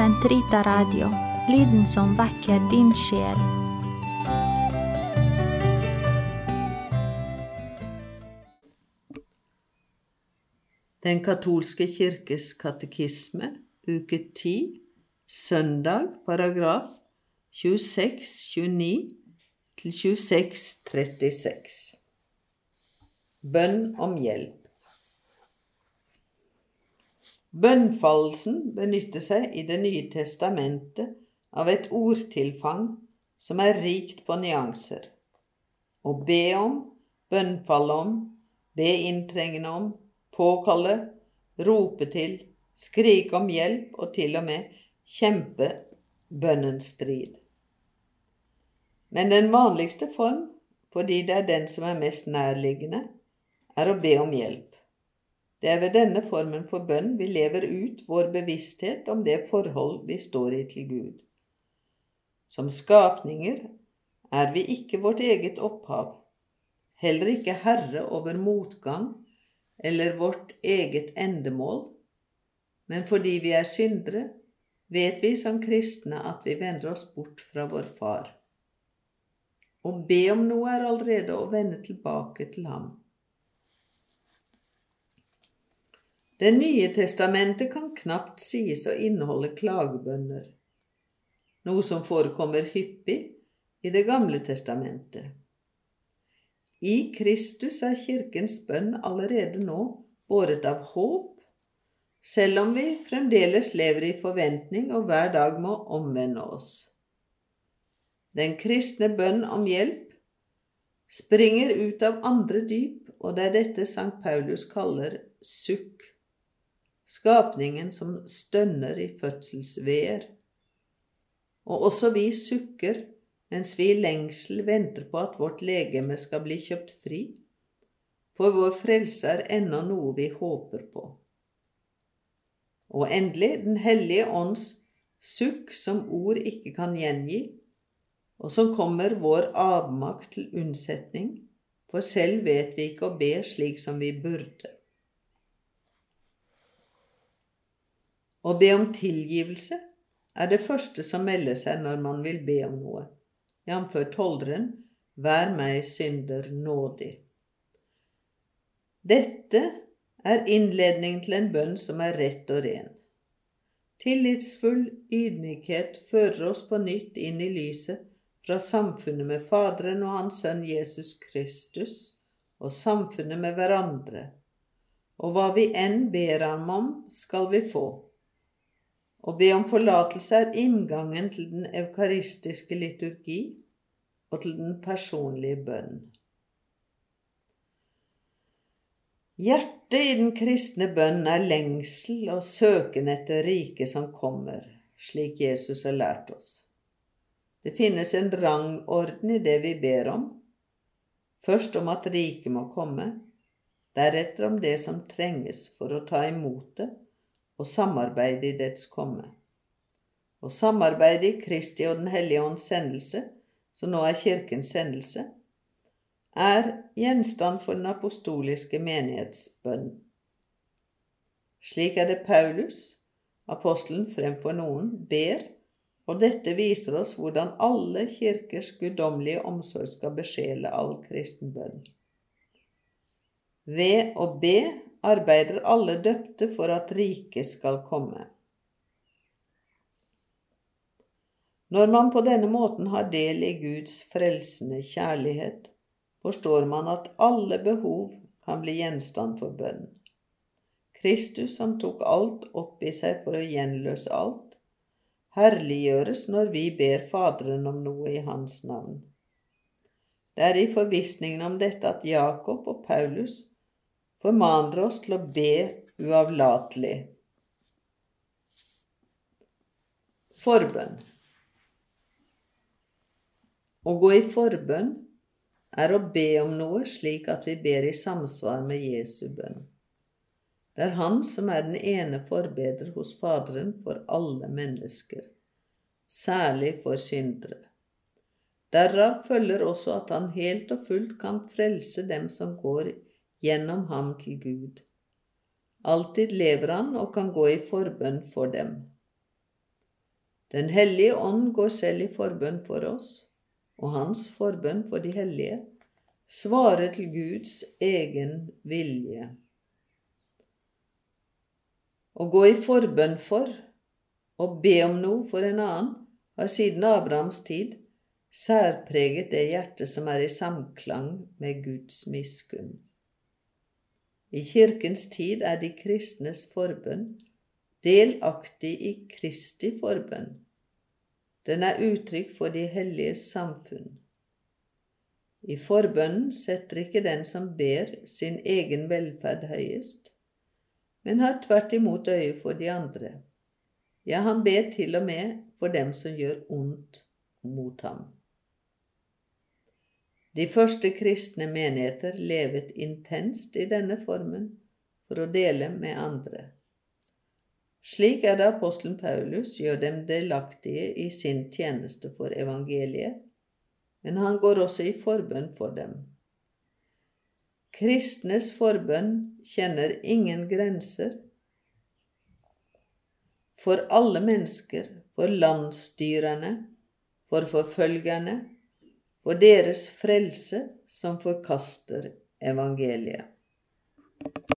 Sentrita Radio, lyden som vekker din sjel. Den katolske kirkes katekisme, uke 10, søndag, paragraf 26-29 til 26-36. Bønn om hjelp. Bønnfallelsen benytter seg i Det nye testamentet av et ordtilfang som er rikt på nyanser. Å be om, bønnfalle om, be inntrengende om, påkalle, rope til, skrike om hjelp og til og med kjempe bønnens strid. Men den vanligste form, fordi det er den som er mest nærliggende, er å be om hjelp. Det er ved denne formen for bønn vi lever ut vår bevissthet om det forhold vi står i til Gud. Som skapninger er vi ikke vårt eget opphav, heller ikke herre over motgang eller vårt eget endemål, men fordi vi er syndere, vet vi som kristne at vi vender oss bort fra vår Far. Å be om noe er allerede å vende tilbake til ham. Det nye testamentet kan knapt sies å inneholde klagebønner, noe som forekommer hyppig i Det gamle testamentet. I Kristus er Kirkens bønn allerede nå båret av håp, selv om vi fremdeles lever i forventning og hver dag må omvende oss. Den kristne bønn om hjelp springer ut av andre dyp, og det er dette Sankt Paulus kaller sukk, skapningen som stønner i fødselsveer. Og også vi sukker mens vi i lengsel venter på at vårt legeme skal bli kjøpt fri, for vår frelse er ennå noe vi håper på. Og endelig Den hellige ånds sukk som ord ikke kan gjengi, og som kommer vår avmakt til unnsetning, for selv vet vi ikke å be slik som vi burde. Å be om tilgivelse er det første som melder seg når man vil be om noe jf. tolderen, vær meg synder nådig. Dette er innledning til en bønn som er rett og ren. Tillitsfull ydmykhet fører oss på nytt inn i lyset fra samfunnet med Faderen og Hans Sønn Jesus Kristus, og samfunnet med hverandre, og hva vi enn ber ham om, skal vi få. Å be om forlatelse er inngangen til den eukaristiske liturgi og til den personlige bønn. Hjertet i den kristne bønn er lengsel og søken etter riket som kommer, slik Jesus har lært oss. Det finnes en rangorden i det vi ber om, først om at riket må komme, deretter om det som trenges for å ta imot det og samarbeide i dets komme. Og samarbeide i Kristi og Den hellige ånds sendelse, som nå er Kirkens sendelse, er gjenstand for den apostoliske menighetsbønn. Slik er det Paulus, apostelen fremfor noen, ber, og dette viser oss hvordan alle kirkers guddommelige omsorg skal besjele all kristen bønn. Ved å be arbeider alle døpte for at riket skal komme. Når man på denne måten har del i Guds frelsende kjærlighet, forstår man at alle behov kan bli gjenstand for bønn. Kristus, som tok alt opp i seg for å gjenløse alt, herliggjøres når vi ber Faderen om noe i Hans navn. Det er i forvissningen om dette at Jakob og Paulus formaner oss til å be uavlatelig. Forbønn. Å gå i forbønn er å be om noe slik at vi ber i samsvar med Jesu bønn. Det er Han som er den ene forbeder hos Faderen for alle mennesker, særlig for syndere. Derav følger også at Han helt og fullt kan frelse dem som går i gjennom ham til Gud. Alltid lever han og kan gå i forbønn for dem. Den hellige ånd går selv i forbønn for oss, og hans forbønn for de hellige svarer til Guds egen vilje. Å gå i forbønn for og be om noe for en annen har siden Abrahams tid særpreget det hjertet som er i samklang med Guds miskunn. I kirkens tid er de kristnes forbønn delaktig i Kristi forbønn. Den er uttrykk for de helliges samfunn. I forbønnen setter ikke den som ber, sin egen velferd høyest, men har tvert imot øye for de andre. Ja, han ber til og med for dem som gjør ondt mot ham. De første kristne menigheter levet intenst i denne formen for å dele med andre. Slik er det apostelen Paulus gjør dem delaktige i sin tjeneste for evangeliet, men han går også i forbønn for dem. Kristnes forbønn kjenner ingen grenser. For alle mennesker, for landsstyrene, for forfølgerne, for deres frelse som forkaster evangeliet.